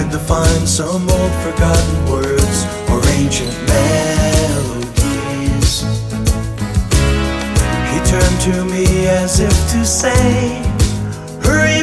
Hoping to find some old forgotten words or ancient melodies. He turned to me as if to say, Hurry,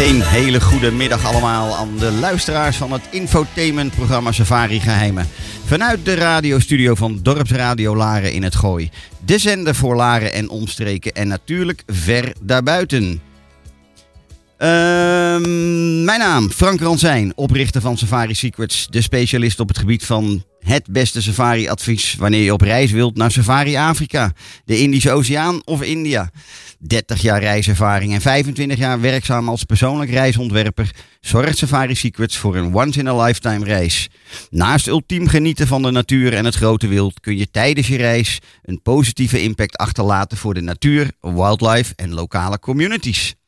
Een hele goede middag allemaal aan de luisteraars van het infotainmentprogramma Safari Geheimen. Vanuit de radiostudio van Dorpsradio Laren in het Gooi. De zender voor Laren en omstreken en natuurlijk ver daarbuiten. Ehm, mijn naam, Frank Ransijn, oprichter van Safari Secrets. De specialist op het gebied van het beste safari-advies wanneer je op reis wilt naar Safari Afrika, de Indische Oceaan of India. 30 jaar reiservaring en 25 jaar werkzaam als persoonlijk reisontwerper zorgt Safari Secrets voor een once-in-a-lifetime reis. Naast ultiem genieten van de natuur en het grote wild kun je tijdens je reis een positieve impact achterlaten voor de natuur, wildlife en lokale communities.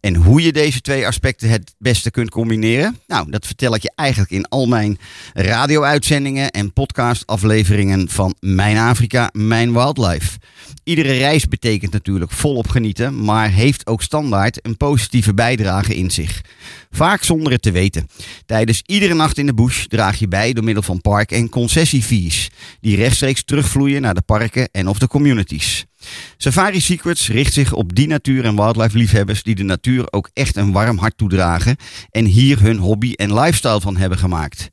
En hoe je deze twee aspecten het beste kunt combineren, nou, dat vertel ik je eigenlijk in al mijn radio-uitzendingen en podcast-afleveringen van Mijn Afrika, Mijn Wildlife. Iedere reis betekent natuurlijk volop genieten, maar heeft ook standaard een positieve bijdrage in zich. Vaak zonder het te weten. Tijdens iedere nacht in de bush draag je bij door middel van park- en concessiefees, die rechtstreeks terugvloeien naar de parken en of de communities. Safari Secrets richt zich op die natuur- en wildlife liefhebbers die de natuur ook echt een warm hart toedragen en hier hun hobby en lifestyle van hebben gemaakt.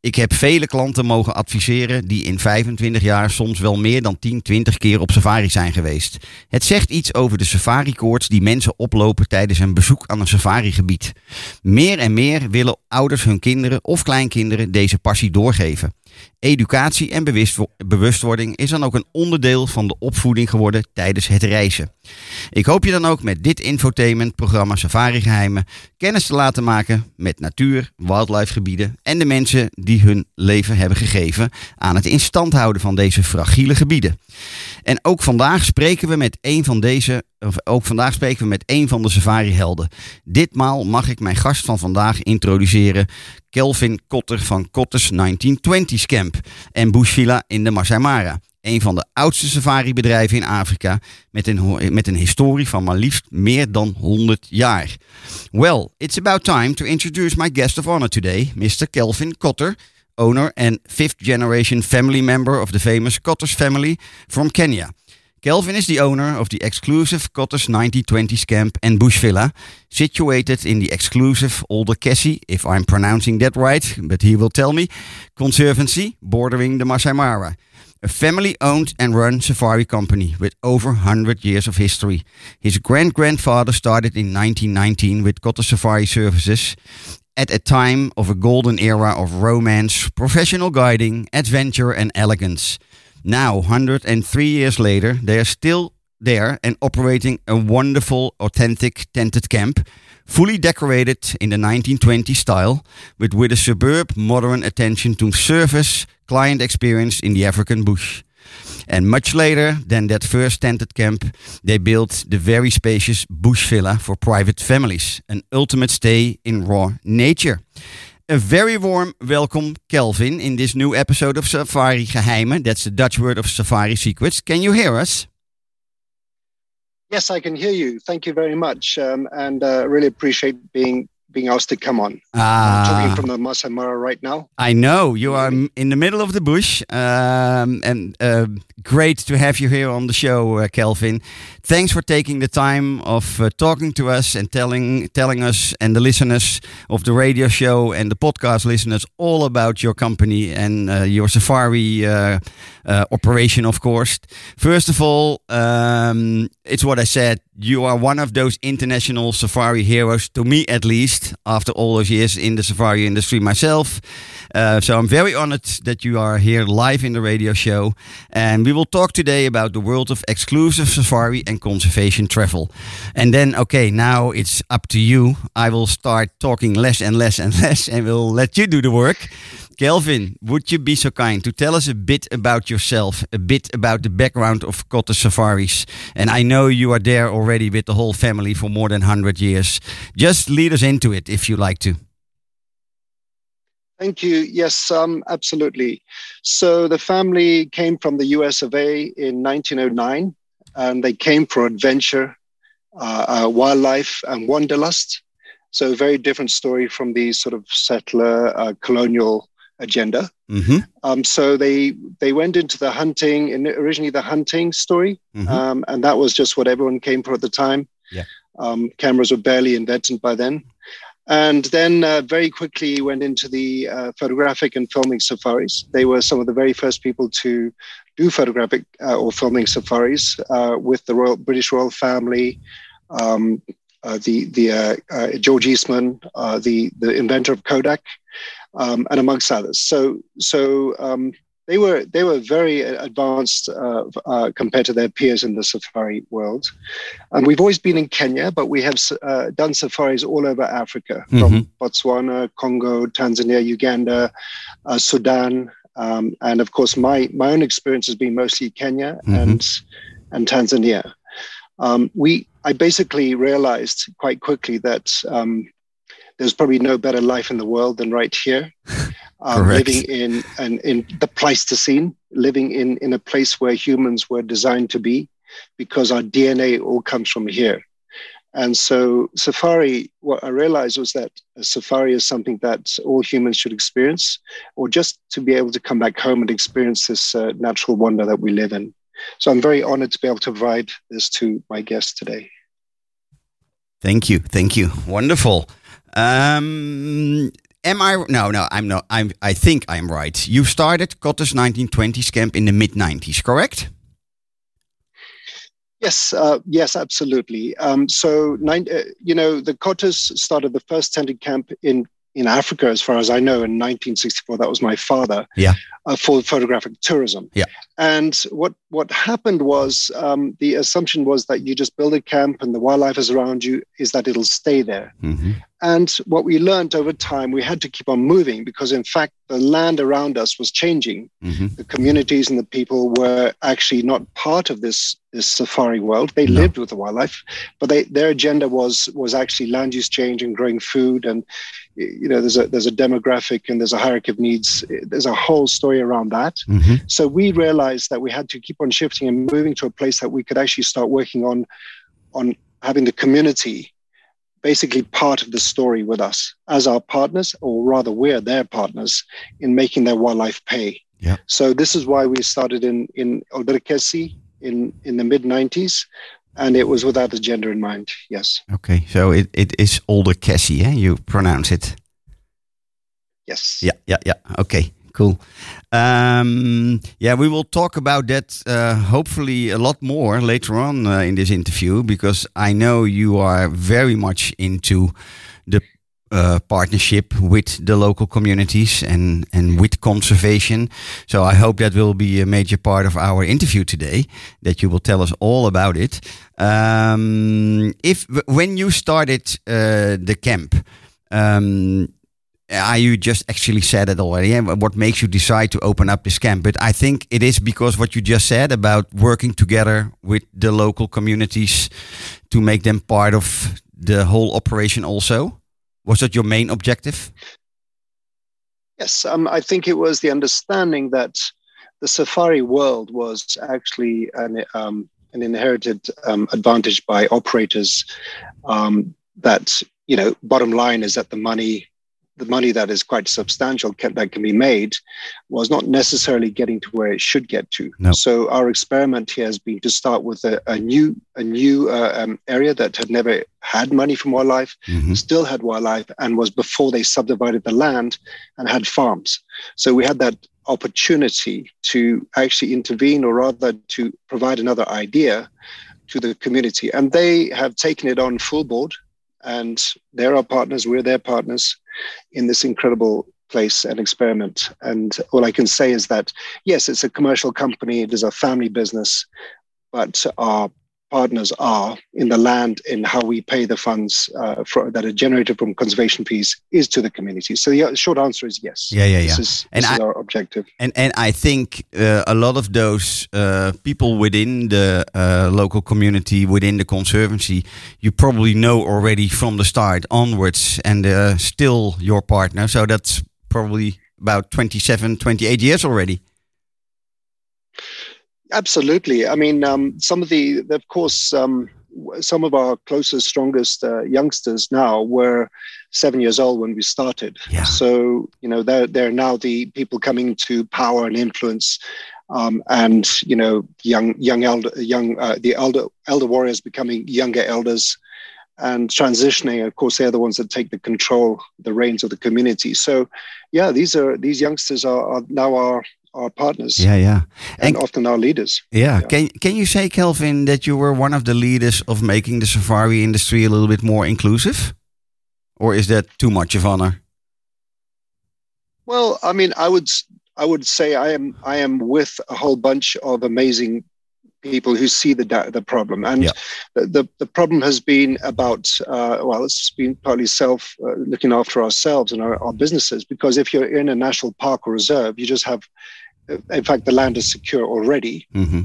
Ik heb vele klanten mogen adviseren die in 25 jaar soms wel meer dan 10, 20 keer op safari zijn geweest. Het zegt iets over de safari-koorts die mensen oplopen tijdens een bezoek aan een safarigebied. Meer en meer willen ouders hun kinderen of kleinkinderen deze passie doorgeven. Educatie en bewustwo- bewustwording is dan ook een onderdeel van de opvoeding geworden tijdens het reizen. Ik hoop je dan ook met dit infotainment-programma Safari Geheimen kennis te laten maken met natuur, wildlife gebieden en de mensen die hun leven hebben gegeven aan het in stand houden van deze fragiele gebieden. En ook vandaag spreken we met een van deze, of ook vandaag spreken we met een van de safari-helden. Ditmaal mag ik mijn gast van vandaag introduceren, Kelvin Kotter van Kotters 1920s Camp en Bush Villa in de Masai Mara. Een van de oudste safari-bedrijven in Afrika met een, met een historie van maar liefst meer dan 100 jaar. Well, it's about time to introduce my guest of honor today, Mr. Kelvin Kotter, owner and fifth generation family member of the famous Kotters family from Kenya. Kelvin is the owner of the exclusive Kotters 1920s camp and bush villa, situated in the exclusive Older Kessie, if I'm pronouncing that right, but he will tell me, conservancy bordering the Masai Mara. A family owned and run safari company with over 100 years of history. His grand grandfather started in 1919 with Cottar Safari Services at a time of a golden era of romance, professional guiding, adventure, and elegance. Now, 103 years later, they are still there and operating a wonderful, authentic tented camp, fully decorated in the 1920s style, but with a superb modern attention to service, client experience in the African bush. And much later than that first tented camp, they built the very spacious bush villa for private families, an ultimate stay in raw nature. A very warm welcome, Kelvin, in this new episode of Safari Geheimen. That's the Dutch word of Safari Secrets. Can you hear us? Yes, I can hear you. Thank you very much, um, and uh, really appreciate being being asked to come on. I'm Ah, talking from the Masai Mara right now. I know you are in the middle of the bush, um, and uh, great to have you here on the show, uh, Kelvin. Thanks for taking the time of uh, talking to us and telling telling us and the listeners of the radio show and the podcast listeners all about your company and uh, your safari uh, uh, operation, of course. First of all, um, it's what I said. You are one of those international safari heroes, to me at least, after all those years in the safari industry myself. Uh, so I'm very honored that you are here live in the radio show. And we will talk today about the world of exclusive safari and conservation travel. And then, okay, now it's up to you. I will start talking less and less and less, and we'll let you do the work. Kelvin, would you be so kind to tell us a bit about yourself, a bit about the background of Cottar Safaris? And I know you are there already with the whole family for more than 100 years. Just lead us into it if you like to. Thank you. Yes, um, absolutely. So the family came from the US of A in 1909, and they came for adventure, uh, uh, wildlife, and wanderlust. So a very different story from the sort of settler uh, colonial agenda. Mm-hmm. Um, so they they went into the hunting, in originally the hunting story, Mhm. um, and that was just what everyone came for at the time. Yeah. Um, cameras were barely invented by then, and then uh, very quickly went into the uh, photographic and filming safaris. They were some of the very first people to do photographic uh, or filming safaris uh, with the Royal British royal family. Um, uh, the the uh, uh, George Eastman, uh, the the inventor of Kodak, um, and amongst others. So so um, they were they were very advanced uh, uh, compared to their peers in the safari world. And we've always been in Kenya, but we have uh, done safaris all over Africa, from Botswana, Congo, Tanzania, Uganda, uh, Sudan, um, and of course my my own experience has been mostly Kenya Mhm. and and Tanzania. Um, we I basically realized quite quickly that um, there's probably no better life in the world than right here. Um, living in and in the Pleistocene, living in in a place where humans were designed to be, because our DNA all comes from here. And so, safari, what I realized was that a safari is something that all humans should experience, or just to be able to come back home and experience this uh, natural wonder that we live in. So, I'm very honored to be able to provide this to my guests today. Thank you, thank you. Wonderful. Um, am I? No, no. I'm not. I'm. I think I'm right. You started Cottar's 1920s camp in the mid 90s, correct? Yes, uh, yes, absolutely. Um, so, nine, uh, you know, the Cottars started the first tented camp in in Africa, as far as I know, in 1964. That was my father. Yeah. Uh, for photographic tourism. Yeah. And what what happened was um, the assumption was that you just build a camp and the wildlife is around you is that it'll stay there. Mhm. And what we learned over time, we had to keep on moving because, in fact, the land around us was changing. Mhm. The communities and the people were actually not part of this this safari world. They No. lived with the wildlife, but they, their agenda was was actually land use change and growing food. And you know, there's a there's a demographic and there's a hierarchy of needs. There's a whole story around that. Mhm. So we realized that we had to keep on shifting and moving to a place that we could actually start working on on having the community basically part of the story with us as our partners, or rather, we're their partners in making their wildlife pay. Yeah. So this is why we started in in Olderkesi in in the mid '90s, and it was without that agenda in mind. Yes, Okay, so it, it is Olderkesi, eh? you pronounce it. yes. Yeah, yeah, yeah. Okay, cool. Um, yeah, we will talk about that uh, hopefully a lot more later on uh, in this interview because I know you are very much into the uh, partnership with the local communities and, and with conservation. So I hope that will be a major part of our interview today, that you will tell us all about it. Um, if when you started uh, the camp, um, uh, you just actually said it already. eh, What makes you decide to open up this camp? But I think it is because what you just said about working together with the local communities to make them part of the whole operation. Also, was that your main objective? Yes, um, I think it was the understanding that the safari world was actually an, um, an inherited um, advantage by operators. Um, that you know, bottom line is that the money, the money that is quite substantial can, that can be made, was not necessarily getting to where it should get to. No. So our experiment here has been to start with a, a new a new uh, um, area that had never had money from wildlife Mhm. still had wildlife and was before they subdivided the land and had farms. So we had that opportunity to actually intervene or rather to provide another idea to the community. And they have taken it on full board and they're our partners, we're their partners in this incredible place and experiment. And all I can say is that, yes, it's a commercial company, it is a family business, but our partners are in the land in how we pay the funds uh, for, that are generated from conservation fees is to the community. So the short answer is yes. Yeah, yeah, This yeah. is, And this is I- our objective. And and I think uh, a lot of those uh, people within the uh, local community, within the conservancy, you probably know already from the start onwards, and uh, still your partner. So that's probably about 27, 28 years already. Absolutely. I mean, um, some of the, of course, um, some of our closest, strongest uh, youngsters now were seven years old when we started. Yeah. So you know, they're they're now the people coming to power and influence, um, and you know, young young elder young uh, the elder elder warriors becoming younger elders. And transitioning, of course, they're the ones that take the control, the reins of the community. So, yeah, these are these youngsters are, are now our our partners Yeah, yeah, and And- often our leaders. yeah. Yeah. Can can you say, Kelvin, that you were one of the leaders of making the safari industry a little bit more inclusive, or is that too much of honor? Well, I mean, I would I would say I am I am with a whole bunch of amazing people who see the the problem, and Yeah. the, the problem has been about uh, well, it's been partly self uh, looking after ourselves and our, our businesses because if you're in a national park or reserve, you just have, in fact, the land is secure already. hmm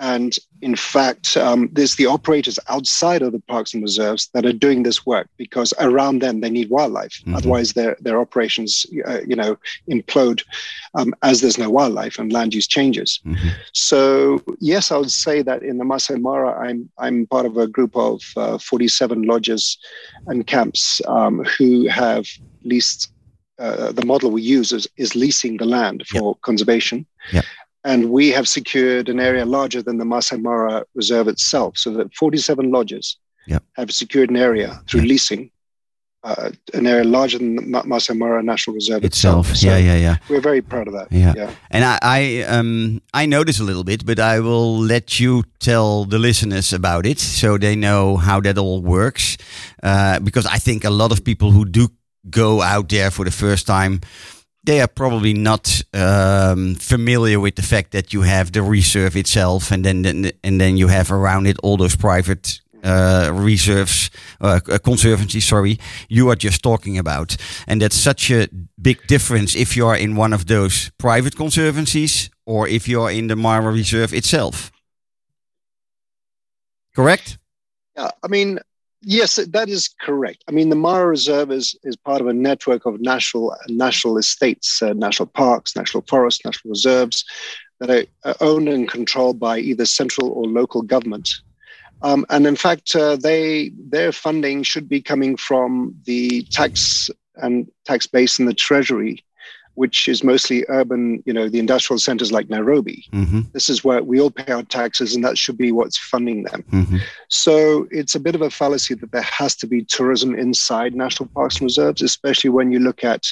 And in fact, um, there's the operators outside of the parks and reserves that are doing this work because around them they need wildlife. Mhm. Otherwise, their their operations, uh, you know, implode um, as there's no wildlife and land use changes. hmm So yes, I would say that in the Masai Mara, I'm I'm part of a group of uh, 47 lodges and camps um, who have leased. Uh, the model we use is, is leasing the land for conservation. Yep. And we have secured an area larger than the Masai Mara Reserve itself, so that 47 lodges Yep. have secured an area through Yep. leasing, uh, an area larger than the Ma- Masai Mara National Reserve Itself. itself. So yeah, yeah, yeah. We're very proud of that. Yeah. yeah. And I, I, um, I know this a little bit, but I will let you tell the listeners about it so they know how that all works. Uh, because I think a lot of people who do go out there for the first time they are probably not um, familiar with the fact that you have the reserve itself, and then, and then you have around it all those private uh, reserves, uh, conservancies. Sorry, you are just talking about, and that's such a big difference if you are in one of those private conservancies or if you are in the Mara Reserve itself. Correct? Yeah, I mean, yes, that is correct. I mean, the Mara Reserve is, is part of a network of national national estates, uh, national parks, national forests, national reserves that are, owned and controlled by either central or local government. Um, and in fact, uh, they their funding should be coming from the tax and tax base in the treasury which is mostly urban, you know, the industrial centers like Nairobi. Mm-hmm. This is where we all pay our taxes, and that should be what's funding them. Mm-hmm. So it's a bit of a fallacy that there has to be tourism inside national parks and reserves, especially when you look at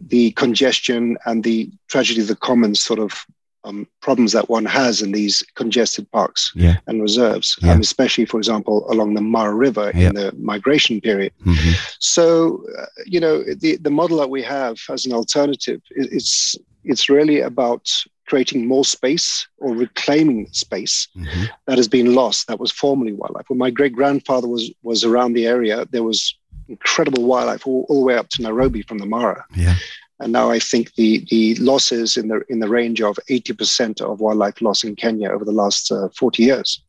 the congestion and the tragedy of the commons sort of um, problems that one has in these congested parks Yeah. and reserves, Yeah. um, especially, for example, along the Mara River Yeah. in the migration period. Mm-hmm. So, uh, you know, the, the model that we have as an alternative, i- it's, it's really about creating more space or reclaiming space Mm-hmm. that has been lost that was formerly wildlife. When my great grandfather was, was around the area, there was incredible wildlife all, all the way up to Nairobi from the Mara. Yeah. And now I think the, the losses in the in the range of 80% of wildlife loss in Kenya over the last uh, 40 years.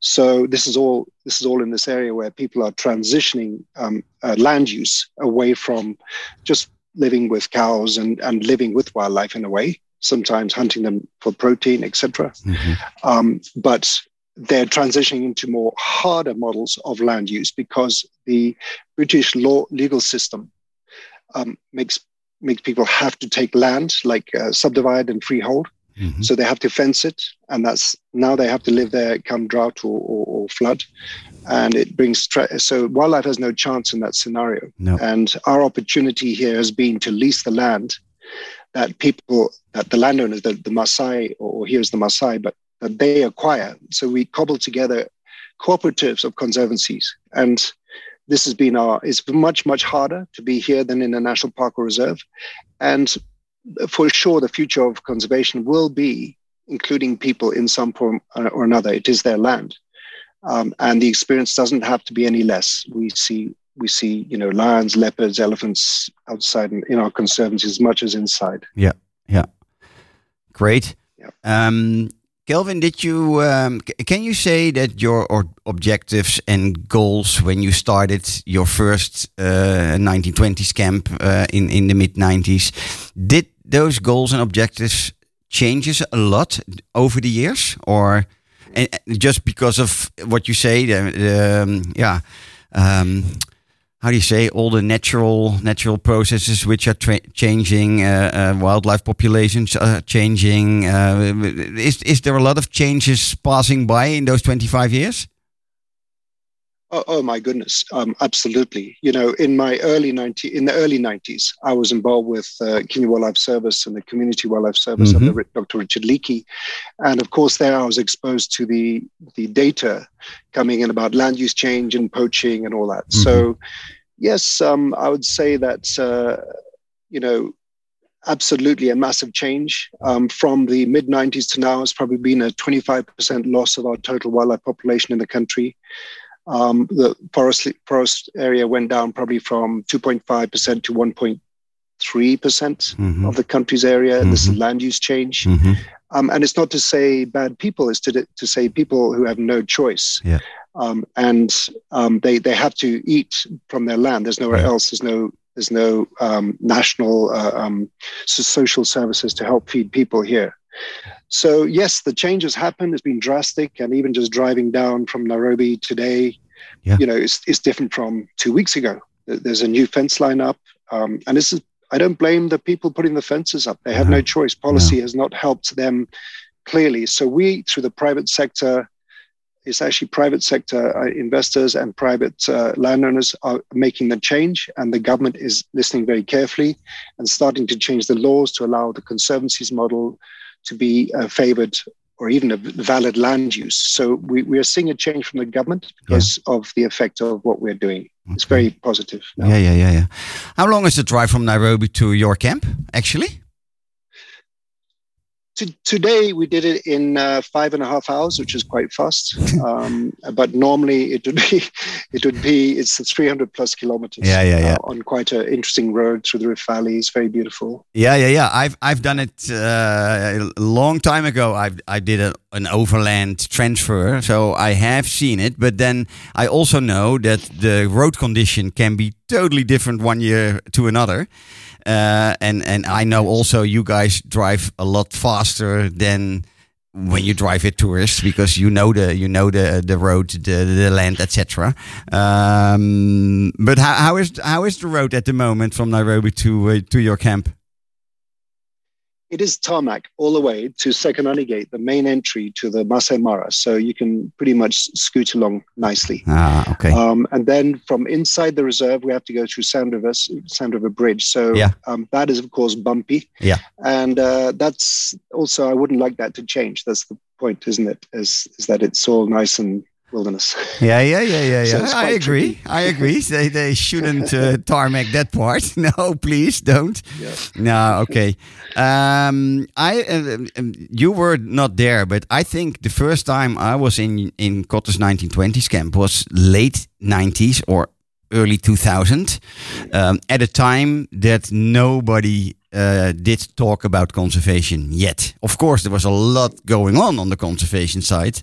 So this is all this is all in this area where people are transitioning um, uh, land use away from just living with cows and, and living with wildlife in a way, sometimes hunting them for protein, etc. Mm-hmm. Um, but they're transitioning into more harder models of land use because the British law legal system um, makes makes people have to take land like uh, subdivide and freehold. Mm-hmm. So they have to fence it, and that's now they have to live there come drought or, or, or flood, and it brings stre- so wildlife has no chance in that scenario. No. And our opportunity here has been to lease the land that people, that the landowners, the, the Maasai, or here's the Maasai, but that they acquire. So we cobble together cooperatives of conservancies. And this has been our, it's much, much harder to be here than in a national park or reserve. And for sure, the future of conservation will be including people in some form or another. It is their land. Um, and the experience doesn't have to be any less. We see we see you know lions, leopards, elephants outside in, our conservancies as much as inside. Yeah, yeah, great. Yeah. Um, Kelvin, did you um, can you say that your objectives and goals when you started your first uh, 1920s camp uh, in in the mid 90s did those goals and objectives changes a lot over the years? Or just because of what you say um, yeah um, how do you say all the natural natural processes which are changing uh, uh, wildlife populations are changing uh, is is there a lot of changes passing by in those 25 years Oh, oh my goodness, um, absolutely. You know, in my early 90, in the early 90s, I was involved with uh, Kenya Wildlife Service and the Community Wildlife Service Mhm. under Dr. Richard Leakey, and of course, there I was exposed to the the data coming in about land use change and poaching and all that. So, yes, um, I would say that uh, you know. Absolutely, a massive change um, from the mid 90s to now. It's probably been a 25% loss of our total wildlife population in the country um, the forest forest area went down probably from 2.5% to 1.3% Mhm. of the country's area. And this is Mhm. land use change. Mhm. Um, and it's not to say bad people, it's to, to say people who have no choice. Yeah. Um, and um, they, they have to eat from their land. There's nowhere Yeah. else. There's no there's no um, national uh, um, so- social services to help feed people here. So yes, the change has happened. It's been drastic, and even just driving down from Nairobi today, Yeah. you know, it's, it's different from two weeks ago. There's a new fence line up, um, and this is I don't blame the people putting the fences up. They have No. no choice. Policy has not helped them clearly. So we, through the private sector, it's actually private sector uh, investors and private uh, landowners are making the change, and the government is listening very carefully and starting to change the laws to allow the conservancies model to be uh, favored or even a valid land use. So we, we are seeing a change from the government because of the effect of what we're doing. it's very positive. now. Yeah, yeah, yeah, yeah. How long is the drive from Nairobi to your camp, actually? To, today we did it in uh, five and a half hours, which is quite fast. Um, but normally it would be, it would be, it's 300 plus kilometers. Yeah, yeah, yeah. uh, on quite an interesting road through the Rift Valley. It's very beautiful. Yeah, yeah, yeah. I've I've done it uh, a long time ago. I I did a, an overland transfer, so I have seen it. But then I also know that the road condition can be totally different one year to another. Uh, and and I know also you guys drive a lot faster than when you drive it tourists because you know the you know the the road, the the land, etc. Um, but how, how is how is the road at the moment from Nairobi to uh, to your camp? It is tarmac all the way to Sekenani Gate, the main entry to the Masai Mara. So you can pretty much scoot along nicely. Ah, okay. Um, and then from inside the reserve, we have to go through Sand River, Sand River Bridge. So Yeah. um, that is, of course, bumpy. Yeah. And uh, that's also, I wouldn't like that to change. That's the point, isn't it? Is, is that it's all nice and wilderness. Yeah, yeah, yeah, yeah, yeah. it's I agree. I agree. They they shouldn't uh, tarmac that part. No, please don't. Yeah. No, okay. Um, I uh, um, you were not there, but I think the first time I was in in Cottar's 1920s camp was late 90s or early 2000, um, at a time that nobody uh, did talk about conservation yet. Of course, there was a lot going on on the conservation side,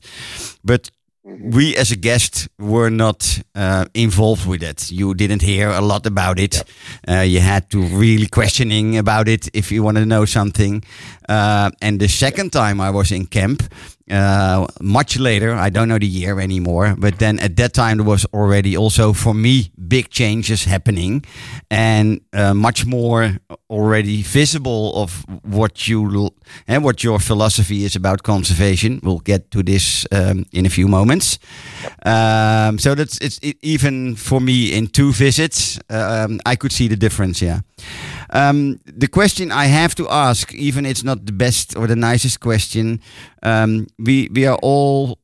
but we as a guest were not uh, involved with it. You didn't hear a lot about it. Uh, you had to really questioning about it if you want to know something. Uh, and the second time I was in camp, uh, much later, I don't know the year anymore, but then at that time there was already also for me big changes happening, and uh, much more already visible of what you and what your philosophy is about conservation. We'll get to this um, in a few moments. Um, so that's it's it, even for me in two visits, um, I could see the difference. Yeah. Um, the question I have to ask, even it's not the best or the nicest question, um, we we are all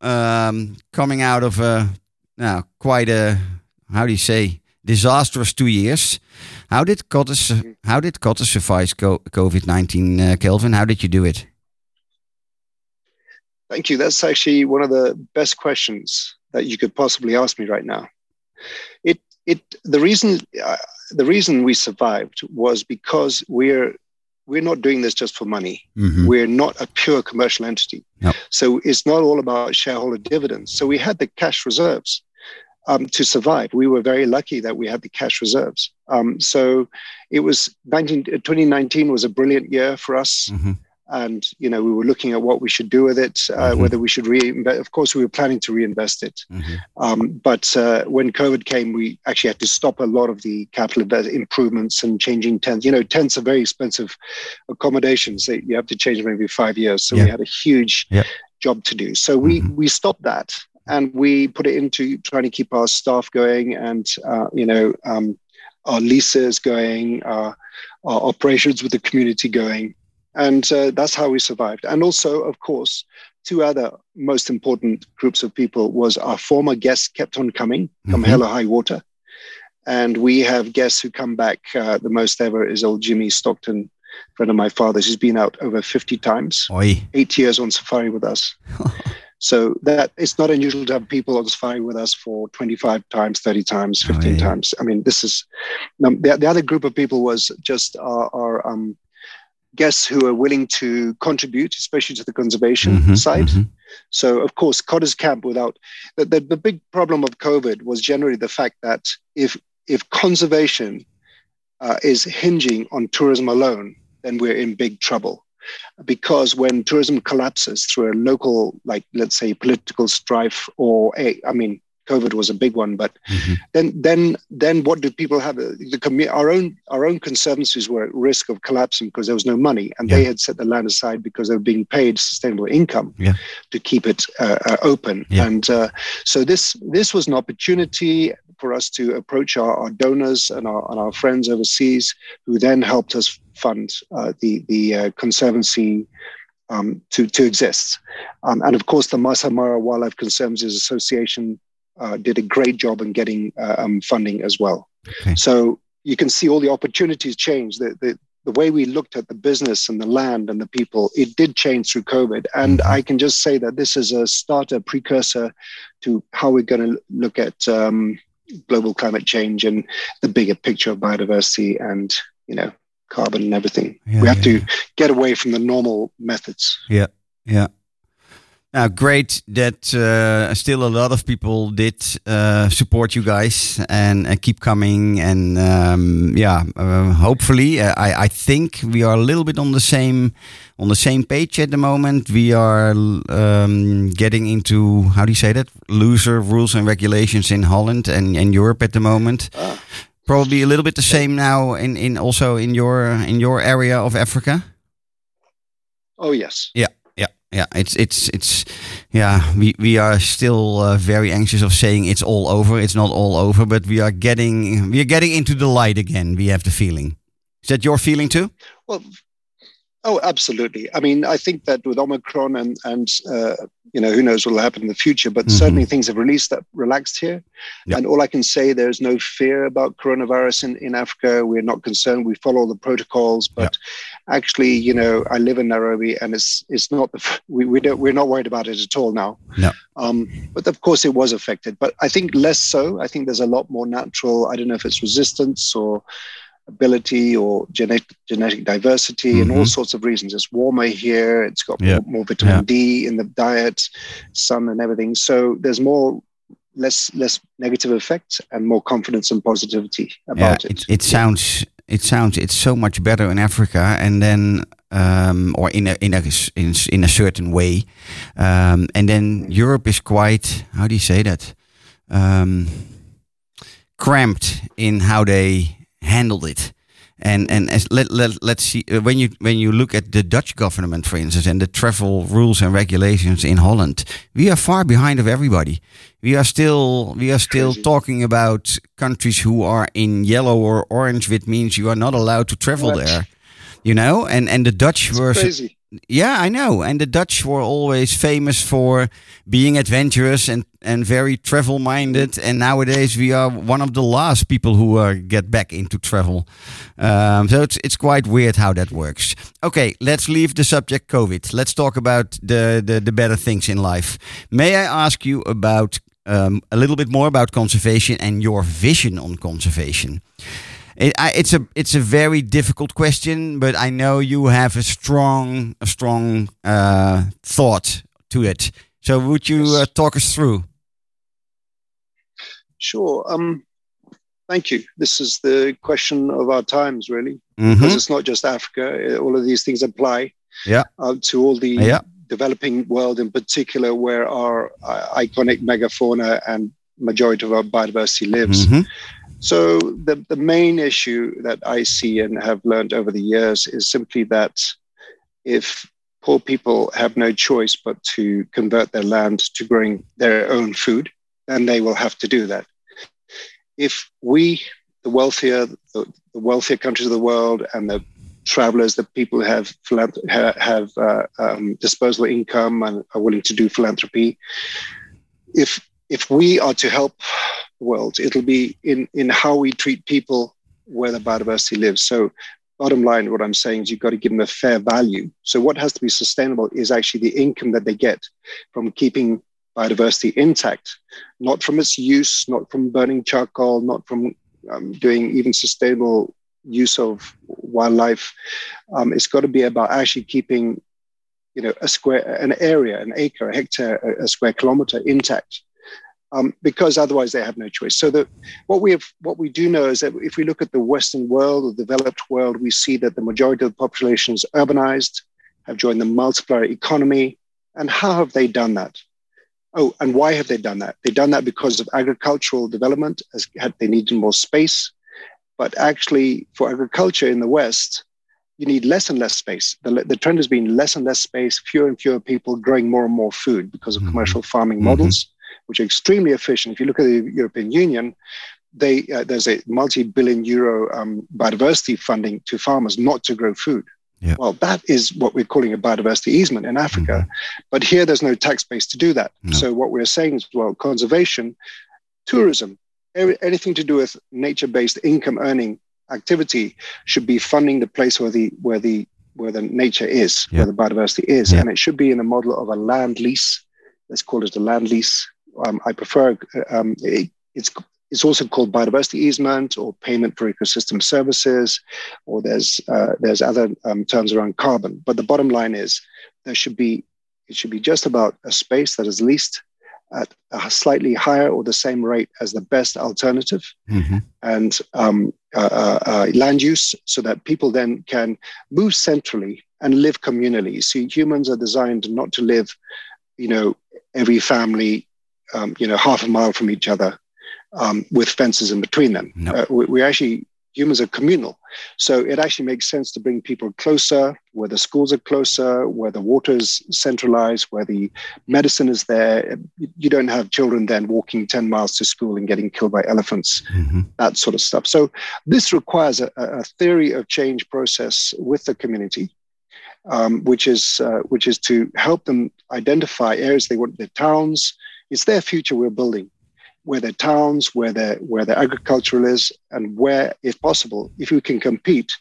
um, coming out of a now quite a how do you say disastrous two years. How did Cottar how did Cottar survive COVID nineteen, uh, Kelvin? How did you do it? Thank you. That's actually one of the best questions that you could possibly ask me right now. It it the reason uh, the reason we survived was because we're we're not doing this just for money. Mhm. We're not a pure commercial entity. So it's not all about shareholder dividends. So we had the cash reserves um, to survive. We were very lucky that we had the cash reserves. Um, so it was 19, 2019 was a brilliant year for us Mhm. And you know we were looking at what we should do with it uh, Mhm. whether we should reinvest of course we were planning to reinvest it Mhm. um, but uh, when covid came we actually had to stop a lot of the capital improvements and changing tents you know tents are very expensive accommodations that you have to change them every five years so Yeah. we had a huge Yeah. job to do so we Mhm. we stopped that and we put it into trying to keep our staff going and uh, you know um, our leases going uh, our operations with the community going and uh, that's how we survived. And also, of course, two other most important groups of people was our former guests kept on coming, come Mhm. hell or high water, and we have guests who come back. Uh, the most ever is old Jimmy Stockton, friend of my father's. He's been out over fifty times, Oi. eight years on safari with us. So that it's not unusual to have people on safari with us for 25 times, 30 times, 15 yeah. times. I mean, this is um, the, the other group of people was just our, our um, guests who are willing to contribute, especially to the conservation Mhm, side. mhm. So, of course, Cottar's Camp without the, the, the big problem of COVID was generally the fact that if if conservation uh, is hinging on tourism alone, then we're in big trouble. Because when tourism collapses through a local, like let's say, political strife, or a, I mean, COVID was a big one, but Mhm. then then then what do people have? The our own our own conservancies were at risk of collapsing because there was no money, and they had set the land aside because they were being paid sustainable income Yeah. to keep it uh, uh, open. Yeah. And uh, so this this was an opportunity for us to approach our, our donors and our, and our friends overseas, who then helped us fund uh, the the uh, conservancy. Um, to to exist, um, and of course, the Masai Mara Wildlife Conservancies Association uh, did a great job in getting uh, um, funding as well. Okay. So you can see all the opportunities change. The, the, the way we looked at the business and the land and the people, it did change through COVID. And Mhm. I can just say that this is a starter precursor to how we're going to look at um, global climate change and the bigger picture of biodiversity and, you know, carbon and everything. Yeah, we have yeah, to get away from the normal methods. Yeah, yeah. Now, great that uh, still a lot of people did uh, support you guys and, and keep coming. And um, yeah, uh, hopefully, uh, I, I think we are a little bit on the same on the same page at the moment. We are um, getting into how do you say that looser rules and regulations in Holland and, and Europe at the moment. Ah. Probably a little bit the same now in, in also in your in your area of Africa. Oh, yes. yeah yeah it's it's it's yeah we we are still uh, very anxious of saying it's all over it's not all over but we are getting we are getting into the light again we have the feeling is that your feeling too Well, oh, absolutely. I mean, I think that with Omicron and and uh, you know who knows what will happen in the future, but Mhm. certainly things have released that relaxed here. Yeah. And all I can say, there's no fear about coronavirus in in Africa. We're not concerned. We follow the protocols, but actually, you know, I live in Nairobi, and it's it's not the we we don't we're not worried about it at all now. No. Um, but of course, it was affected. But I think less so. I think there's a lot more natural. I don't know if it's resistance or ability or genetic genetic diversity and all Mhm. sorts of reasons. It's warmer here. It's got Yeah. more, more vitamin Yeah. D in the diet, sun and everything. So there's more less less negative effects and more confidence and positivity yeah about it, it. it sounds it sounds it's so much better in africa and then um, or in a in a in, in a certain way um, and then europe is quite how do you say that um, cramped in how they handled it. And and as let, let let's see uh, when you when you look at the Dutch government, for instance, and the travel rules and regulations in Holland, we are far behind of everybody. We are still we are still Crazy. talking about countries who are in yellow or orange, which means you are not allowed to travel What? there. You know, and and the Dutch It's were crazy. Yeah, I know. And the Dutch were always famous for being adventurous and, and very travel minded. And nowadays we are one of the last people who uh, get back into travel. Um, so it's, it's quite weird how that works. Okay, let's leave the subject COVID. Let's talk about the, the, the better things in life. May I ask you about um, a little bit more about conservation and your vision on conservation? It, I, it's a it's a very difficult question, but I know you have a strong a strong uh, thought to it. So would you uh, talk us through? Sure. Um, thank you. This is the question of our times, really, Mhm. because it's not just Africa. Uh, All of these things apply Yeah. uh, to all the Yeah. developing world, in particular, where our uh, iconic megafauna and majority of our biodiversity lives. Mhm. So the, the main issue that I see and have learned over the years is simply that if poor people have no choice but to convert their land to growing their own food, then they will have to do that. If we, the wealthier, the, wealthier countries of the world, and the travelers, the people who have have uh, um, disposable income and are willing to do philanthropy, if if we are to help world, it'll be in in how we treat people where the biodiversity lives. So, bottom line, what I'm saying is you've got to give them a fair value. So, what has to be sustainable is actually the income that they get from keeping biodiversity intact, not from its use, not from burning charcoal, not from um, doing even sustainable use of wildlife. Um, it's got to be about actually keeping, you know, a square, an area, an acre, a hectare, a, a square kilometer intact. Um, because otherwise they have no choice. So that what we have, what we do know is that if we look at the Western world, the developed world, we see that the majority of the population is urbanized, have joined the multiplier economy, and how have they done that? Oh, and why have they done that? They've done that because of agricultural development, as had they needed more space. But actually, for agriculture in the West, you need less and less space. The, the trend has been less and less space, fewer and fewer people growing more and more food because of Mhm. commercial farming Mhm. models, which are extremely efficient. If you look at the European Union, they uh, there's a multi-billion euro um, biodiversity funding to farmers not to grow food. Yeah. Well, that is what we're calling a biodiversity easement in Africa. But here, there's no tax base to do that. No. So what we're saying is, well, conservation tourism, every- anything to do with nature-based income earning activity should be funding the place where the where the where the nature is, Yeah. where the biodiversity is, Yeah. and it should be in a model of a land lease. Let's call it a land lease. Um, I prefer um, it, it's it's also called biodiversity easement or payment for ecosystem services, or there's uh, there's other um, terms around carbon. But the bottom line is there should be it should be just about a space that is leased at a slightly higher or the same rate as the best alternative Mhm. and um, uh, uh, uh, land use so that people then can move centrally and live communally. See, humans are designed not to live, you know, every family, um, you know, half a mile from each other um, with fences in between them. No. Uh, we, we actually, humans are communal. So it actually makes sense to bring people closer, where the schools are closer, where the water is centralized, where the medicine is there. You don't have children then walking 10 miles to school and getting killed by elephants Mhm. that sort of stuff. So this requires a, a theory of change process with the community, um, which is uh, which is to help them identify areas they want their towns. It's their future we're building, where their towns, where their where their agricultural is, and where, if possible, if we can compete,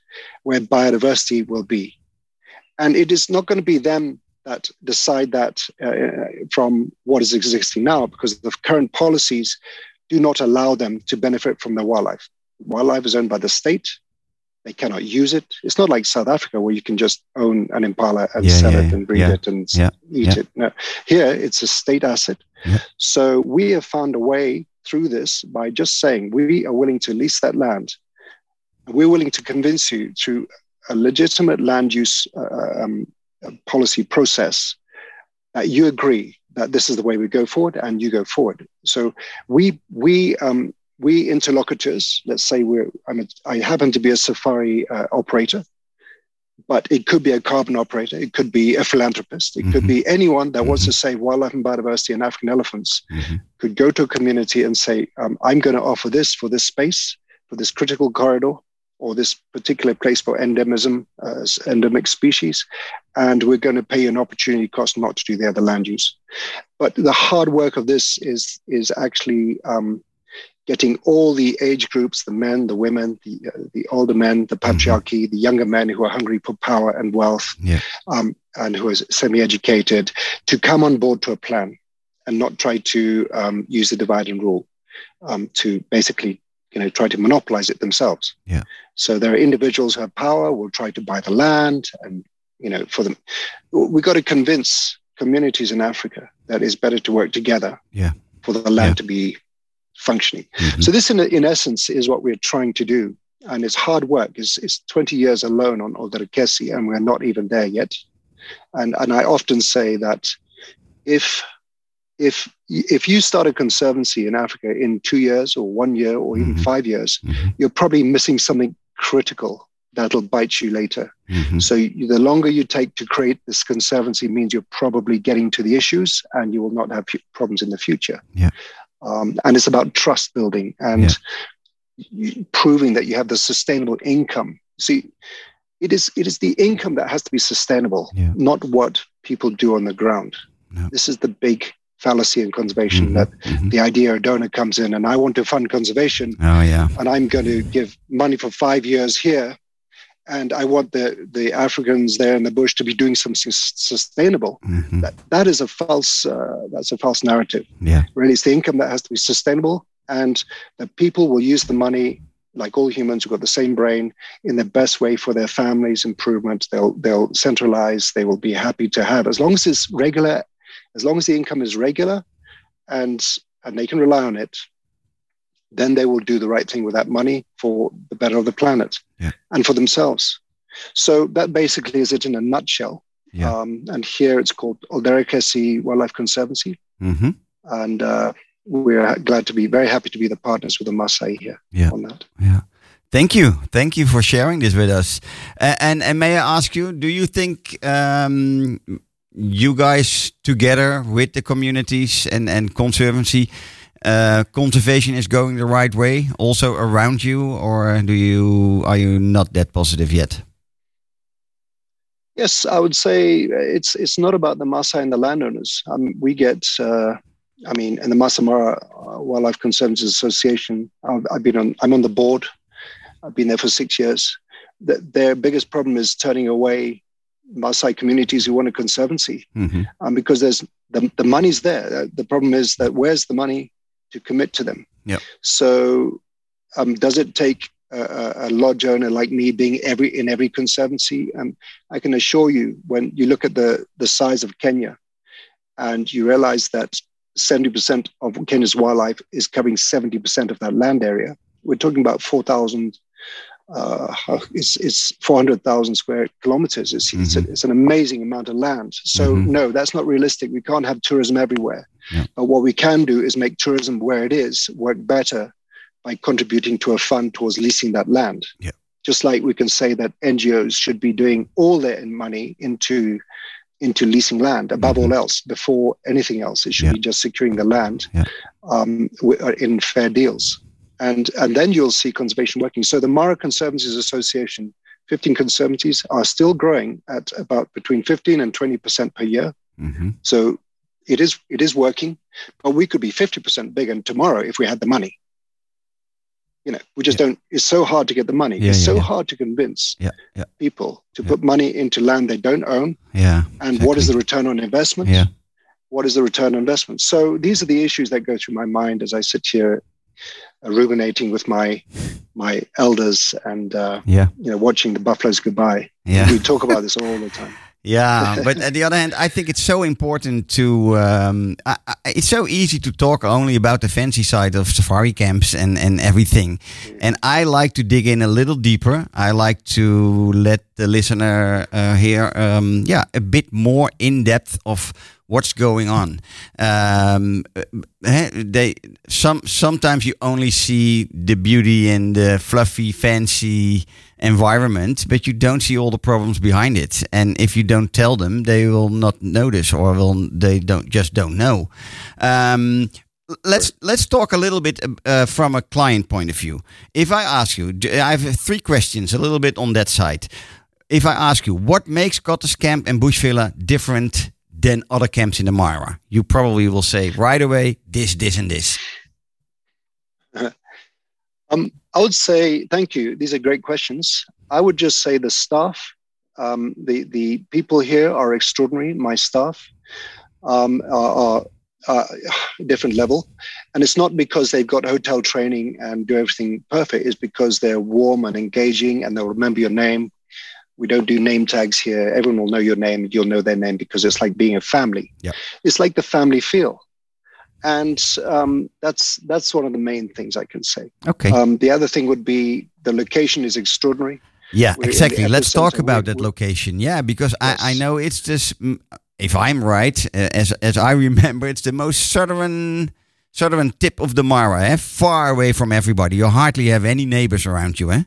where biodiversity will be. And it is not going to be them that decide that uh, from what is existing now, because the current policies do not allow them to benefit from the wildlife. Wildlife is owned by the state. They cannot use it. It's not like South Africa where you can just own an impala and Yeah, sell yeah, it and breed yeah, it and eat it. No, here it's a state asset. So we have found a way through this by just saying we are willing to lease that land. We're willing to convince you through a legitimate land use uh, um, uh, policy process that you agree that this is the way we go forward and you go forward. So we we um, we interlocutors, let's say we're I'm a, I happen to be a safari uh, operator, but it could be a carbon operator, it could be a philanthropist, it could Mhm. be anyone that wants to save wildlife and biodiversity and African elephants Mhm. could go to a community and say, um, I'm going to offer this for this space, for this critical corridor, or this particular place for endemism, uh, endemic species, and we're going to pay an opportunity cost not to do the other land use. But the hard work of this is is actually um, getting all the age groups, the men, the women, the uh, the older men, the patriarchy, the younger men who are hungry for power and wealth, Yeah. um, and who are semi-educated, to come on board to a plan and not try to um, use the divide and rule um, to basically you know try to monopolize it themselves Yeah. so there are individuals who have power will try to buy the land and you know for them we got to convince communities in africa that it's better to work together Yeah. for the land Yeah. to be functioning Mhm. so this in, in essence is what we're trying to do and it's hard work it's, it's 20 years alone on Olderkesi and we're not even there yet and and i often say that if if if you start a conservancy in Africa in two years or one year or even Mhm. five years, Mhm. you're probably missing something critical that'll bite you later. Mhm. So you, the longer you take to create this conservancy means you're probably getting to the issues and you will not have problems in the future. Yeah. Um, and it's about trust building and you- proving that you have the sustainable income. See, it is it is the income that has to be sustainable, Yeah. not what people do on the ground. No. This is the big fallacy in conservation Mhm. that Mhm. the idea a donor comes in and I want to fund conservation Oh yeah. and I'm going to give money for five years here, and I want the the Africans there in the bush to be doing something sus- sustainable. Mhm. That that is a false uh, that's a false narrative. Yeah. Really, it's the income that has to be sustainable, and the people will use the money like all humans who've got the same brain in the best way for their families' improvement. They'll they'll centralize. They will be happy to have as long as it's regular, as long as the income is regular, and and they can rely on it then they will do the right thing with that money for the better of the planet Yeah. and for themselves. So that basically is it in a nutshell. Yeah. Um, and here it's called Olderkesi Wildlife Conservancy. Mhm. And uh, we're glad to be very happy to be the partners with the Maasai here Yeah. on that. Yeah. Thank you. Thank you for sharing this with us. Uh, and and may I ask you, do you think um, you guys together with the communities and and conservancy uh, conservation is going the right way also around you or do you are you not that positive yet? Yes, I would say it's it's not about the Maasai and the landowners. Um, we get uh, I mean, in the Masai Mara uh, Wildlife Conservancy Association, I've, I've been on. I'm on the board. I've been there for six years. The, their biggest problem is turning away Maasai communities who want a conservancy hmm um, because there's the, the money's there. Uh, The problem is that where's the money to commit to them? Yeah. So, um, does it take a, a, lodge owner like me being every in every conservancy? Um, I can assure you, when you look at the the size of Kenya, and you realize that 70% of Kenya's wildlife is covering 70% of that land area. We're talking about 4,000, uh, it's, it's 400,000 square kilometers. It's, it's, a, it's an amazing amount of land. So, Mhm. no, that's not realistic. We can't have tourism everywhere. Yeah. But what we can do is make tourism where it is work better by contributing to a fund towards leasing that land. Yeah. Just like we can say that NGOs should be doing all their money into into leasing land above all else before anything else. It should Mm-hmm. Yeah. be just securing the land um, uh, in fair deals. And, and then you'll see conservation working. So the Mara Conservancies Association, 15 conservancies, are still growing at about between 15 and 20% per year. hmm So it is it is working, but we could be 50% bigger tomorrow if we had the money. You know, we just don't. It's so hard to get the money. Yeah, it's yeah, so yeah. hard to convince Yeah, yeah. people to Yeah. put money into land they don't own. Yeah. And what is the return on investment? Yeah. What is the return on investment? So these are the issues that go through my mind as I sit here ruminating with my my elders and uh, Yeah. you know watching the buffaloes goodbye. Yeah. We talk about this all the time. Yeah, but at the other hand, I think it's so important to. Um, I, I, it's so easy to talk only about the fancy side of safari camps and and everything, and I like to dig in a little deeper. I like to let the listener uh, hear, um, yeah, a bit more in depth of what's going on. Um, eh, they some sometimes you only see the beauty in the fluffy, fancy environment, but you don't see all the problems behind it. And if you don't tell them, they will not notice, or will they don't just don't know. Um, let's let's talk a little bit uh, from a client point of view. If I ask you, I have three questions, a little bit on that side. If I ask you, what makes Cottar's Camp and Bush Villa different than other camps in the Mara? You probably will say right away, this, this, and this. Um, I would say thank you. These are great questions. I would just say the staff, um, the the people here are extraordinary. My staff um, are, are, are different level, and it's not because they've got hotel training and do everything perfect. It's because they're warm and engaging, and they'll remember your name. We don't do name tags here. Everyone will know your name. You'll know their name because it's like being a family. Yeah. It's like the family feel, and um, that's that's one of the main things I can say. Okay. Um, the other thing would be the location is extraordinary. Yeah, We're exactly. Let's talk about that location. Yeah, because I, I know it's just, mm, if I'm right, uh, as as I remember, it's the most southern southern tip of the Mara, eh? far away from everybody. You hardly have any neighbors around you, eh?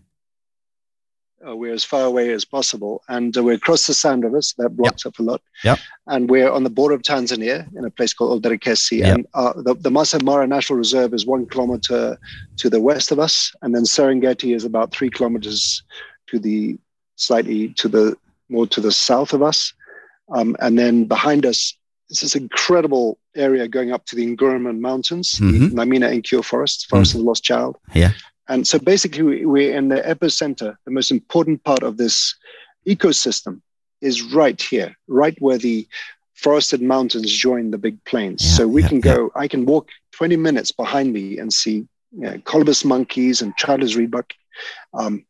Uh, we're as far away as possible, and uh, we're across the Sand River, so that blocks up a lot. Yep. And we're on the border of Tanzania in a place called Olderkesi. Yep. And uh, the, the Masai Mara National Reserve is one kilometer to the west of us, and then Serengeti is about three kilometers to the slightly to the more to the south of us. Um, and then behind us is this incredible area going up to the Nguruman Mountains, Mhm. the Naimina Enkiyio Forest, Forest of the Lost Child. Yeah. And so basically, we- we're in the epicenter. The most important part of this ecosystem is right here, right where the forested mountains join the big plains. Yeah, so we yeah, can yeah. go, I can walk 20 minutes behind me and see you know, colobus monkeys and Chanler's reedbuck. Um,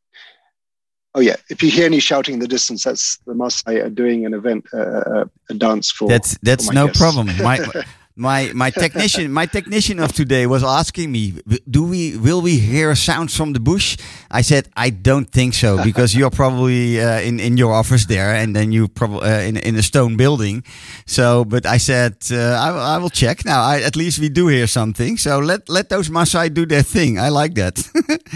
oh, yeah. If you hear any shouting in the distance, that's the Maasai are doing an event, uh, uh, a dance for. That's that's for no guests. problem. My my my technician my technician of today was asking me, do we will we hear sounds from the bush? I said I don't think so because you're probably uh, in in your office there, and then you probably uh, in in a stone building. So, but I said uh, I, will- I will check. Now, I, at least we do hear something. So let let those Maasai do their thing. I like that.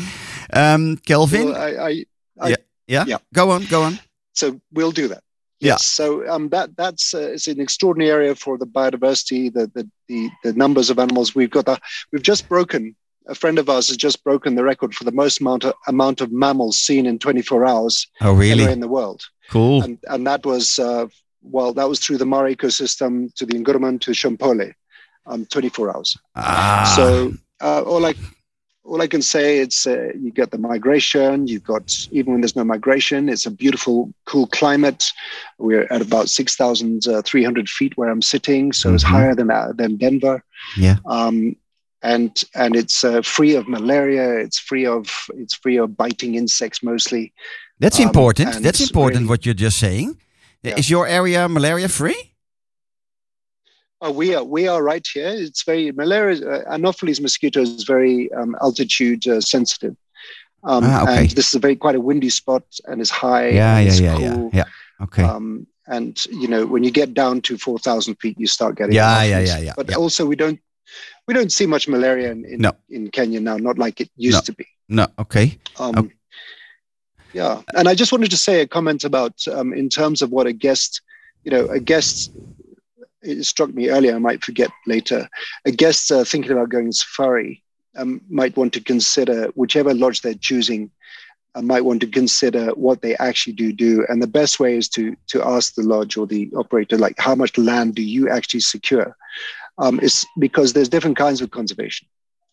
um, Kelvin, Well, I, I, I, Yeah. yeah? yeah. go on, go on. so we'll do that. Yeah. Yes. So um, that that's uh, it's an extraordinary area for the biodiversity, the, the the the numbers of animals. We've got the we've just broken. A friend of ours has just broken the record for the most amount of, amount of mammals seen in 24 hours Oh, anywhere really? in the world, Cool. and and that was uh, well, that was through the Mara ecosystem to the Nguruman to Shompole, um, 24 hours. Ah, So uh, all I all I can say it's uh, you get the migration. You've got even when there's no migration, it's a beautiful, cool climate. We're at about six thousand three hundred feet where I'm sitting, so it's Mhm. higher than uh, than Denver. yeah. Um, and and it's uh, free of malaria. It's free of it's free of biting insects mostly. That's Um, important. That's important really- what you're just saying. Yeah. Is your area malaria free? Oh, we are we are right here. It's very malaria. Uh, Anopheles mosquito is very um, altitude uh, sensitive. Um, Ah, okay. And this is a very quite a windy spot and it's high. Yeah, and yeah, yeah, yeah, cool. yeah. Okay. Um, and you know when you get down to four thousand feet, you start getting Yeah, yeah, yeah, yeah, But yeah. also we don't we don't see much malaria in in, No. in Kenya now, not like it used No. to be. no, okay. Um, Okay. Yeah, and I just wanted to say a comment about um, in terms of what a guest, you know, a guest. It struck me earlier. I might forget later. A guest uh, thinking about going safari um, might want to consider whichever lodge they're choosing. Uh, might want to consider what they actually do do, and the best way is to to ask the lodge or the operator, like, how much land do you actually secure? Um, it's because there's different kinds of conservation.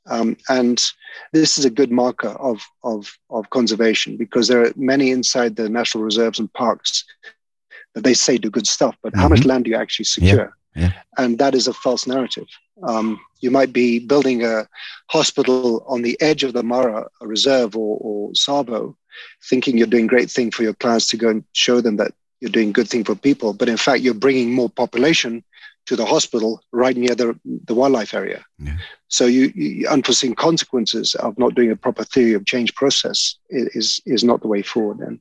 Um, and this is a good marker of, of, of conservation because there are many inside the national reserves and parks that they say do good stuff, but how much land do you actually secure? Yeah. And that is a false narrative. Um, you might be building a hospital on the edge of the Mara Reserve or, or Tsavo, thinking you're doing great thing for your clients to go and show them that you're doing good thing for people, but in fact you're bringing more population to the hospital right near the, the wildlife area. Yeah. So you, you unforeseen consequences of not doing a proper theory of change process is is not the way forward. And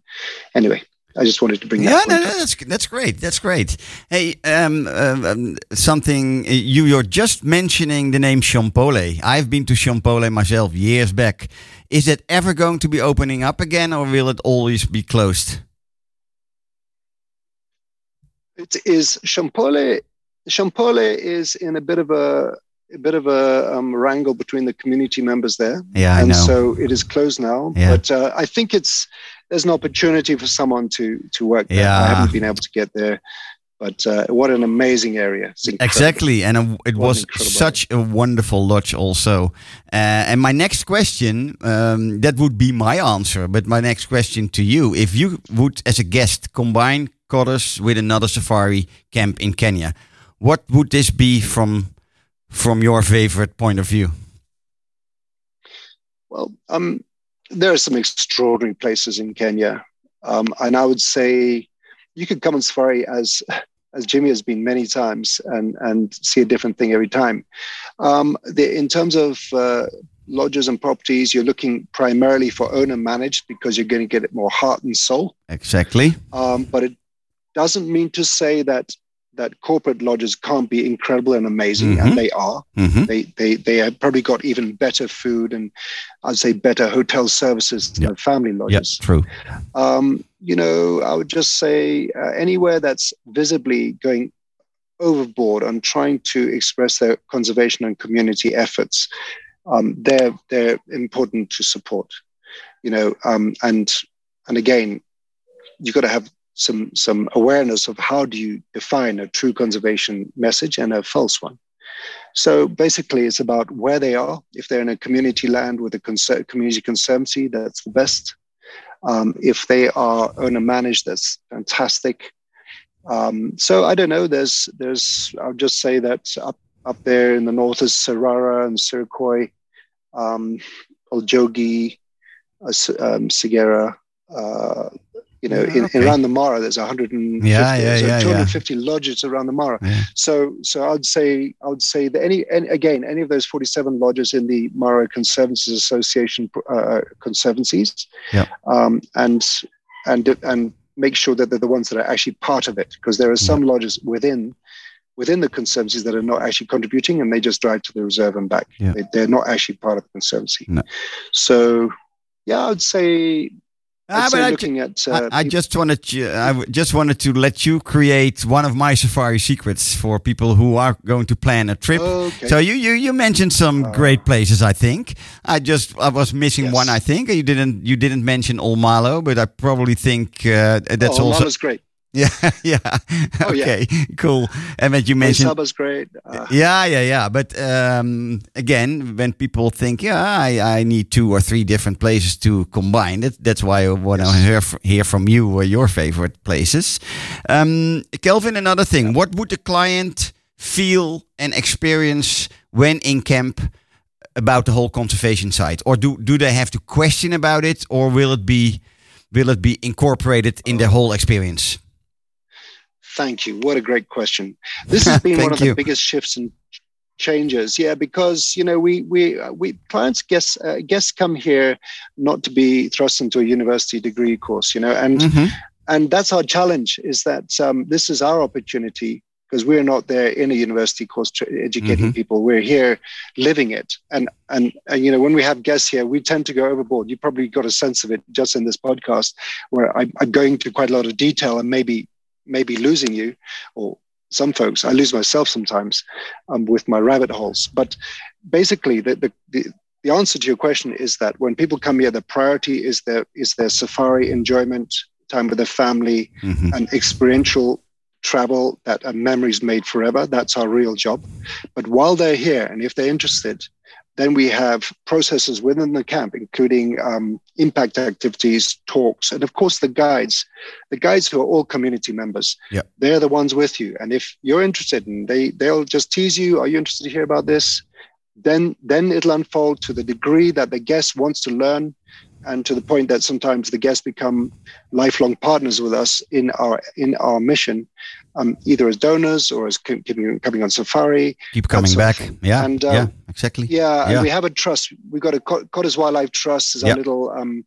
anyway, I just wanted to bring Yeah, that. no, no, up. that's that's great. That's great. Hey, um, um, um, something uh, you you're just mentioning the name Shompole. I've been to Shompole myself years back. Is it ever going to be opening up again, or will it always be closed? It is Shompole. Shompole is in a bit of a a bit of a um, wrangle between the community members there, Yeah, I and know. so it is closed now. Yeah. But uh, I think it's there's an opportunity for someone to to work there. Yeah. I haven't been able to get there, but uh, what an amazing area! Exactly, and uh, it What was such a wonderful lodge, also. Uh, and my next question, um, that would be my answer. But my next question to you: If you would, as a guest, combine Cottars with another safari camp in Kenya, what would this be from from your favorite point of view? Well, um, there are some extraordinary places in Kenya, um, and I would say you could come on safari as as Jimmy has been many times and and see a different thing every time. Um, the, in terms of uh, lodges and properties, you're looking primarily for owner managed because you're going to get it more heart and soul. Exactly. Um, but it doesn't mean to say that that corporate lodges can't be incredible and amazing, Mhm. and they are hmm they they they have probably got even better food and I'd say better hotel services than the family lodges. true. Um, you know, I would just say uh, anywhere that's visibly going overboard on trying to express their conservation and community efforts, um, they're they're important to support. You know, um, and and again, you've got to have some some awareness of how do you define a true conservation message and a false one. So basically, it's about where they are. If they're in a community land with a conser- community conservancy, that's the best. Um, if they are owner managed, that's fantastic. Um, so I don't know. There's there's I'll just say that up up there in the north is Sarara and Sirikoi, um, Ol Jogi, uh, um, Segera. Uh, you know, in, Okay. around the Mara, there's 150, Yeah, yeah, so yeah, yeah. lodges around the Mara. Yeah. So, so I'd say, I would say that any, any again, any of those 47 lodges in the Mara Conservancies Association uh, conservancies, Yeah. um, and and and make sure that they're the ones that are actually part of it, because there are some lodges within within the conservancies that are not actually contributing, and they just drive to the reserve and back. They, they're not actually part of the conservancy. No. So, yeah, I would say. Ah, but I ju- at uh, I, I just wanted to, I w- just wanted to let you create one of my safari secrets for people who are going to plan a trip. Okay. So you, you you mentioned some Uh, great places. I think I just I was missing Yes. one. I think you didn't you didn't mention Ol Malo, but I probably think uh, that's oh, also was great. Yeah, yeah. Oh, yeah. okay, cool. And when you mentioned Saba's great. Uh, Yeah, yeah, yeah. But um, again, when people think, yeah, I, I need two or three different places to combine, that, that's why I want to Yes. hear, hear from you uh, your favorite places. Um, Kelvin, another thing. What would the client feel and experience when in camp about the whole conservation site, Or do, do they have to question about it or will it be will it be incorporated in the whole experience? Thank you. What a great question. This has been one of the you. biggest shifts and changes. Yeah, because you know we we uh, we clients guests uh, guests come here not to be thrust into a university degree course. You know, and Mhm. and that's our challenge is that um, this is our opportunity because we're not there in a university course educating Mhm. people we're here living it and, and and you know when we have guests here we tend to go overboard you probably got a sense of it just in this podcast where I, i'm going to quite a lot of detail and maybe maybe losing you or some folks i lose myself sometimes um, with my rabbit holes but basically the, the, the the answer to your question is that when people come here, the priority is their is their safari enjoyment, time with their family, Mhm. and experiential travel that are memories made forever. That's our real job. But while they're here, and if they're interested, then we have processes within the camp, including um, impact activities, talks, and of course the guides. The guides who are all community members. Yeah. They're the ones with you. And if you're interested, and they they'll just tease you, are you interested to hear about this? Then then it'll unfold to the degree that the guest wants to learn and to the point that sometimes the guests become lifelong partners with us in our in our mission, um, either as donors or as co- coming, coming on safari. Keep coming back. Yeah, And, um, yeah, exactly. Yeah, and Yeah. we have a trust. We've got a Co- Cottar's Wildlife Trust is Yeah. our little um,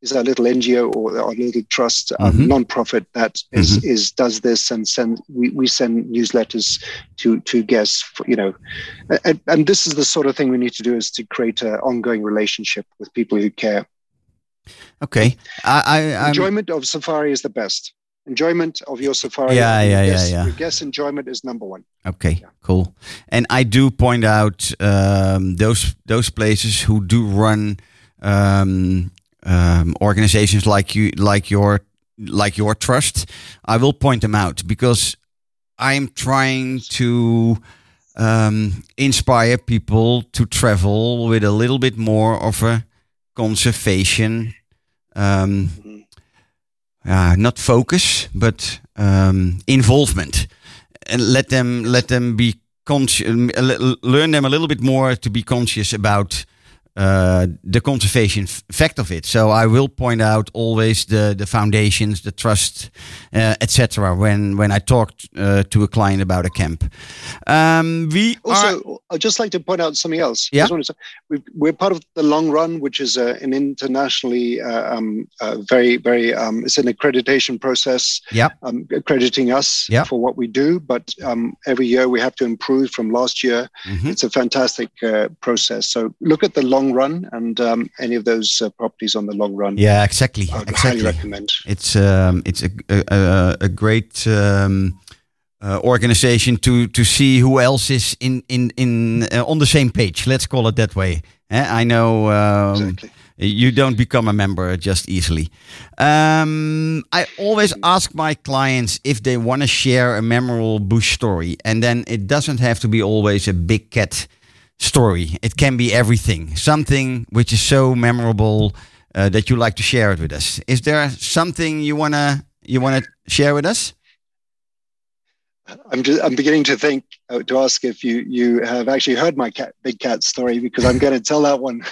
is our little NGO or our little trust um, Mhm. non-profit that is, Mm-hmm. is does this and send we, we send newsletters to to guests for, you know and, and this is the sort of thing we need to do is to create an ongoing relationship with people who care Okay. I, I, enjoyment of safari is the best. Enjoyment of your safari. Yeah, yeah, yeah, yeah. Your guest enjoyment is number one. Okay, cool. And I do point out um, those those places who do run um, um, organizations like you, like your, like your trust. I will point them out because I'm trying to um, inspire people to travel with a little bit more of a conservation. Um. Uh, not focus, but um, involvement, and let them let them be conscious. Learn them a little bit more to be conscious about uh, the conservation fact of it. So I will point out always the the foundations, the trust, uh, etc. When when I talk uh, to a client about a camp, um, we are. Also, I'd just like to point out something else. Yeah. Just wanted to- we've, we're part of the Long Run, which is uh, an internationally uh, um, uh, very, very, um, it's an accreditation process, Yep. um, accrediting us Yeah. for what we do. But um, every year we have to improve from last year. Mhm. It's a fantastic uh, process. So look at the Long Run and um, any of those uh, properties on the Long Run. Yeah, exactly, I would highly recommend. It's um, it's a a, a, a great um, uh, organization to to see who else is in in in uh, on the same page. Let's call it that way. Eh, I know um, Exactly. you don't become a member just easily. Um, I always ask my clients if they want to share a memorable bush story, and then it doesn't have to be always a big cat story. It can be everything, something which is so memorable uh, that you like to share it with us. Is there something you wanna you wanna share with us? I'm just, I'm beginning to think uh, to ask if you you have actually heard my cat big cat story because I'm going to tell that one.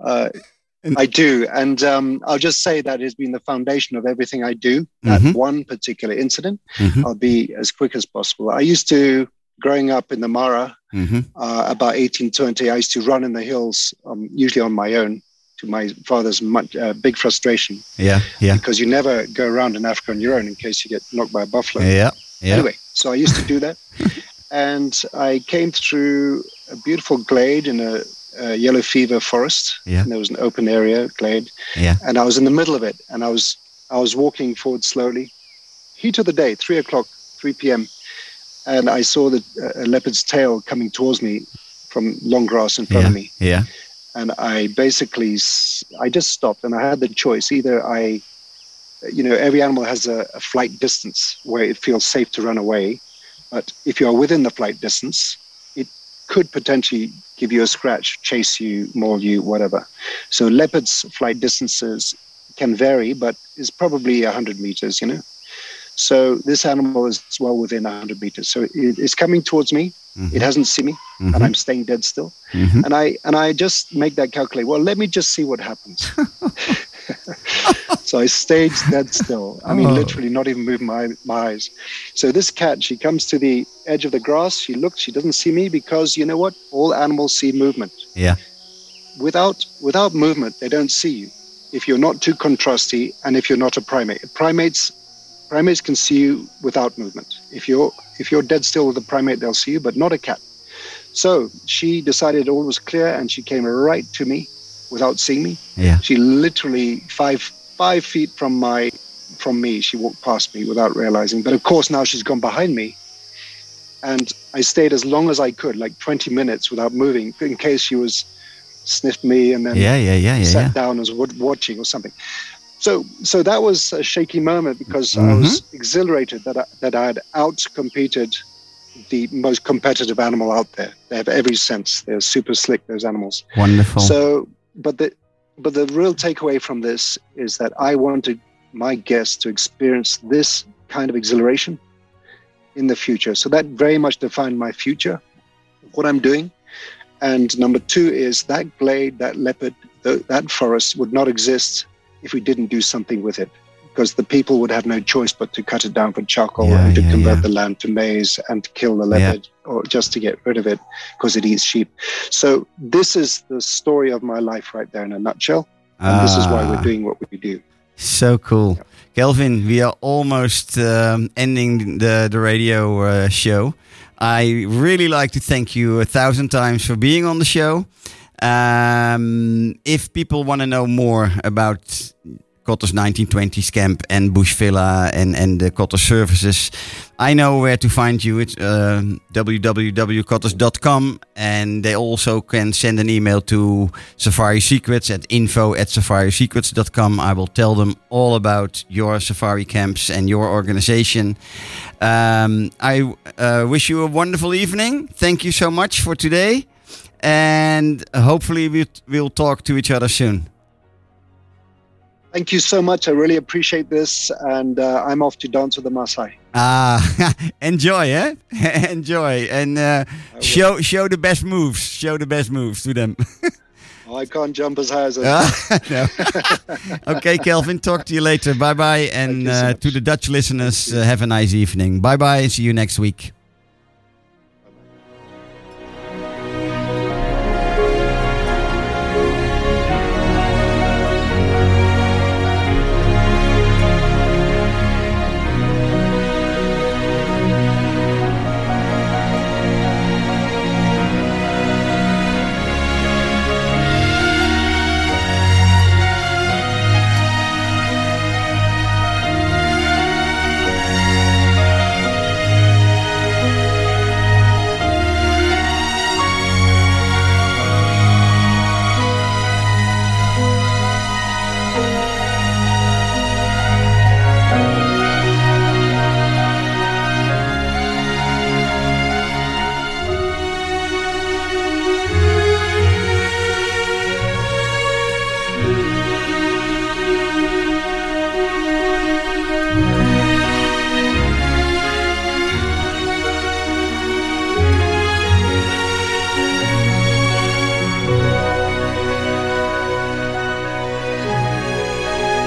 uh, I do, and um, I'll just say that has been the foundation of everything I do. That Mhm. one particular incident. Mhm. I'll be as quick as possible. I used to growing up in the Mara Mm-hmm. uh, about 1820. I used to run in the hills, um, usually on my own, to my father's much, uh, big frustration Yeah, yeah, because you never go around in Africa on your own in case you get knocked by a buffalo. yeah, yeah. Anyway, so I used to do that. and I came through a beautiful glade in a, a yellow fever forest. Yeah. And there was an open area glade. Yeah. And I was in the middle of it and I was I was walking forward slowly. Heat of the day, three o'clock, 3 p.m. And I saw the a leopard's tail coming towards me from long grass in front yeah, of me. yeah, And I basically, I just stopped and I had the choice. Either I you know, every animal has a, a flight distance where it feels safe to run away. But if you are within the flight distance, it could potentially give you a scratch, chase you, maul you, whatever. So leopards' flight distances can vary, but is probably 100 meters, you know. So this animal is well within 100 meters. So it, it's coming towards me. It hasn't seen me, and I'm staying dead still. Mhm. And I and I just make that calculate. Well, let me just see what happens. so I stayed dead still. I mean, Oh. literally not even moving my, my eyes. So this cat, she comes to the edge of the grass. She looks. She doesn't see me because you know what? All animals see movement. Yeah. Without without movement, they don't see you. If you're not too contrasty, and if you're not a primate, primates primates can see you without movement. If you're if you're dead still with a primate, they'll see you, but not a cat. So she decided all was clear, and she came right to me without seeing me. Yeah. She literally five five feet from my from me, she walked past me without realizing. But of course, now she's gone behind me, and I stayed as long as I could, like 20 minutes without moving, in case she was sniffed me and then Yeah, yeah, yeah, yeah, sat yeah. down and was watching or something. So, so that was a shaky moment because I Mm-hmm. was exhilarated that I, that I had out competed the most competitive animal out there. They have every sense. They're super slick. Those animals. Wonderful. So, but the but the real takeaway from this is that I wanted my guests to experience this kind of exhilaration in the future. So that very much defined my future, what I'm doing. And number two is that glade, that leopard, th- that forest would not exist if we didn't do something with it. Because the people would have no choice but to cut it down for charcoal Yeah, and to yeah, convert yeah. the land to maize and to kill the leopard or just to get rid of it because it eats sheep. So this is the story of my life right there in a nutshell. And this is why Ah. we're doing what we do. So cool. Kelvin, we are almost um, ending the, the radio uh, show. I really like to thank you a thousand times for being on the show. Um, if people want to know more about Cottar's 1920s camp and Bush Villa and, and the Cotter services, I know where to find you. It's uh, www.cottars.com and they also can send an email to Safari Secrets at info at safarisecrets.com. I will tell them all about your safari camps and your organization. Um, I uh, wish you a wonderful evening. Thank you so much for today. And hopefully we'll, we'll talk to each other soon. Thank you so much. I really appreciate this. And uh, I'm off to dance with the Maasai. Ah, enjoy, eh? enjoy, and uh, show show the best moves. Show the best moves to them. Oh, I can't jump as high as I Ah, no. okay, Kelvin. Talk to you later. Bye bye, and so uh, to the Dutch listeners, uh, have a nice evening. Bye bye, and see you next week.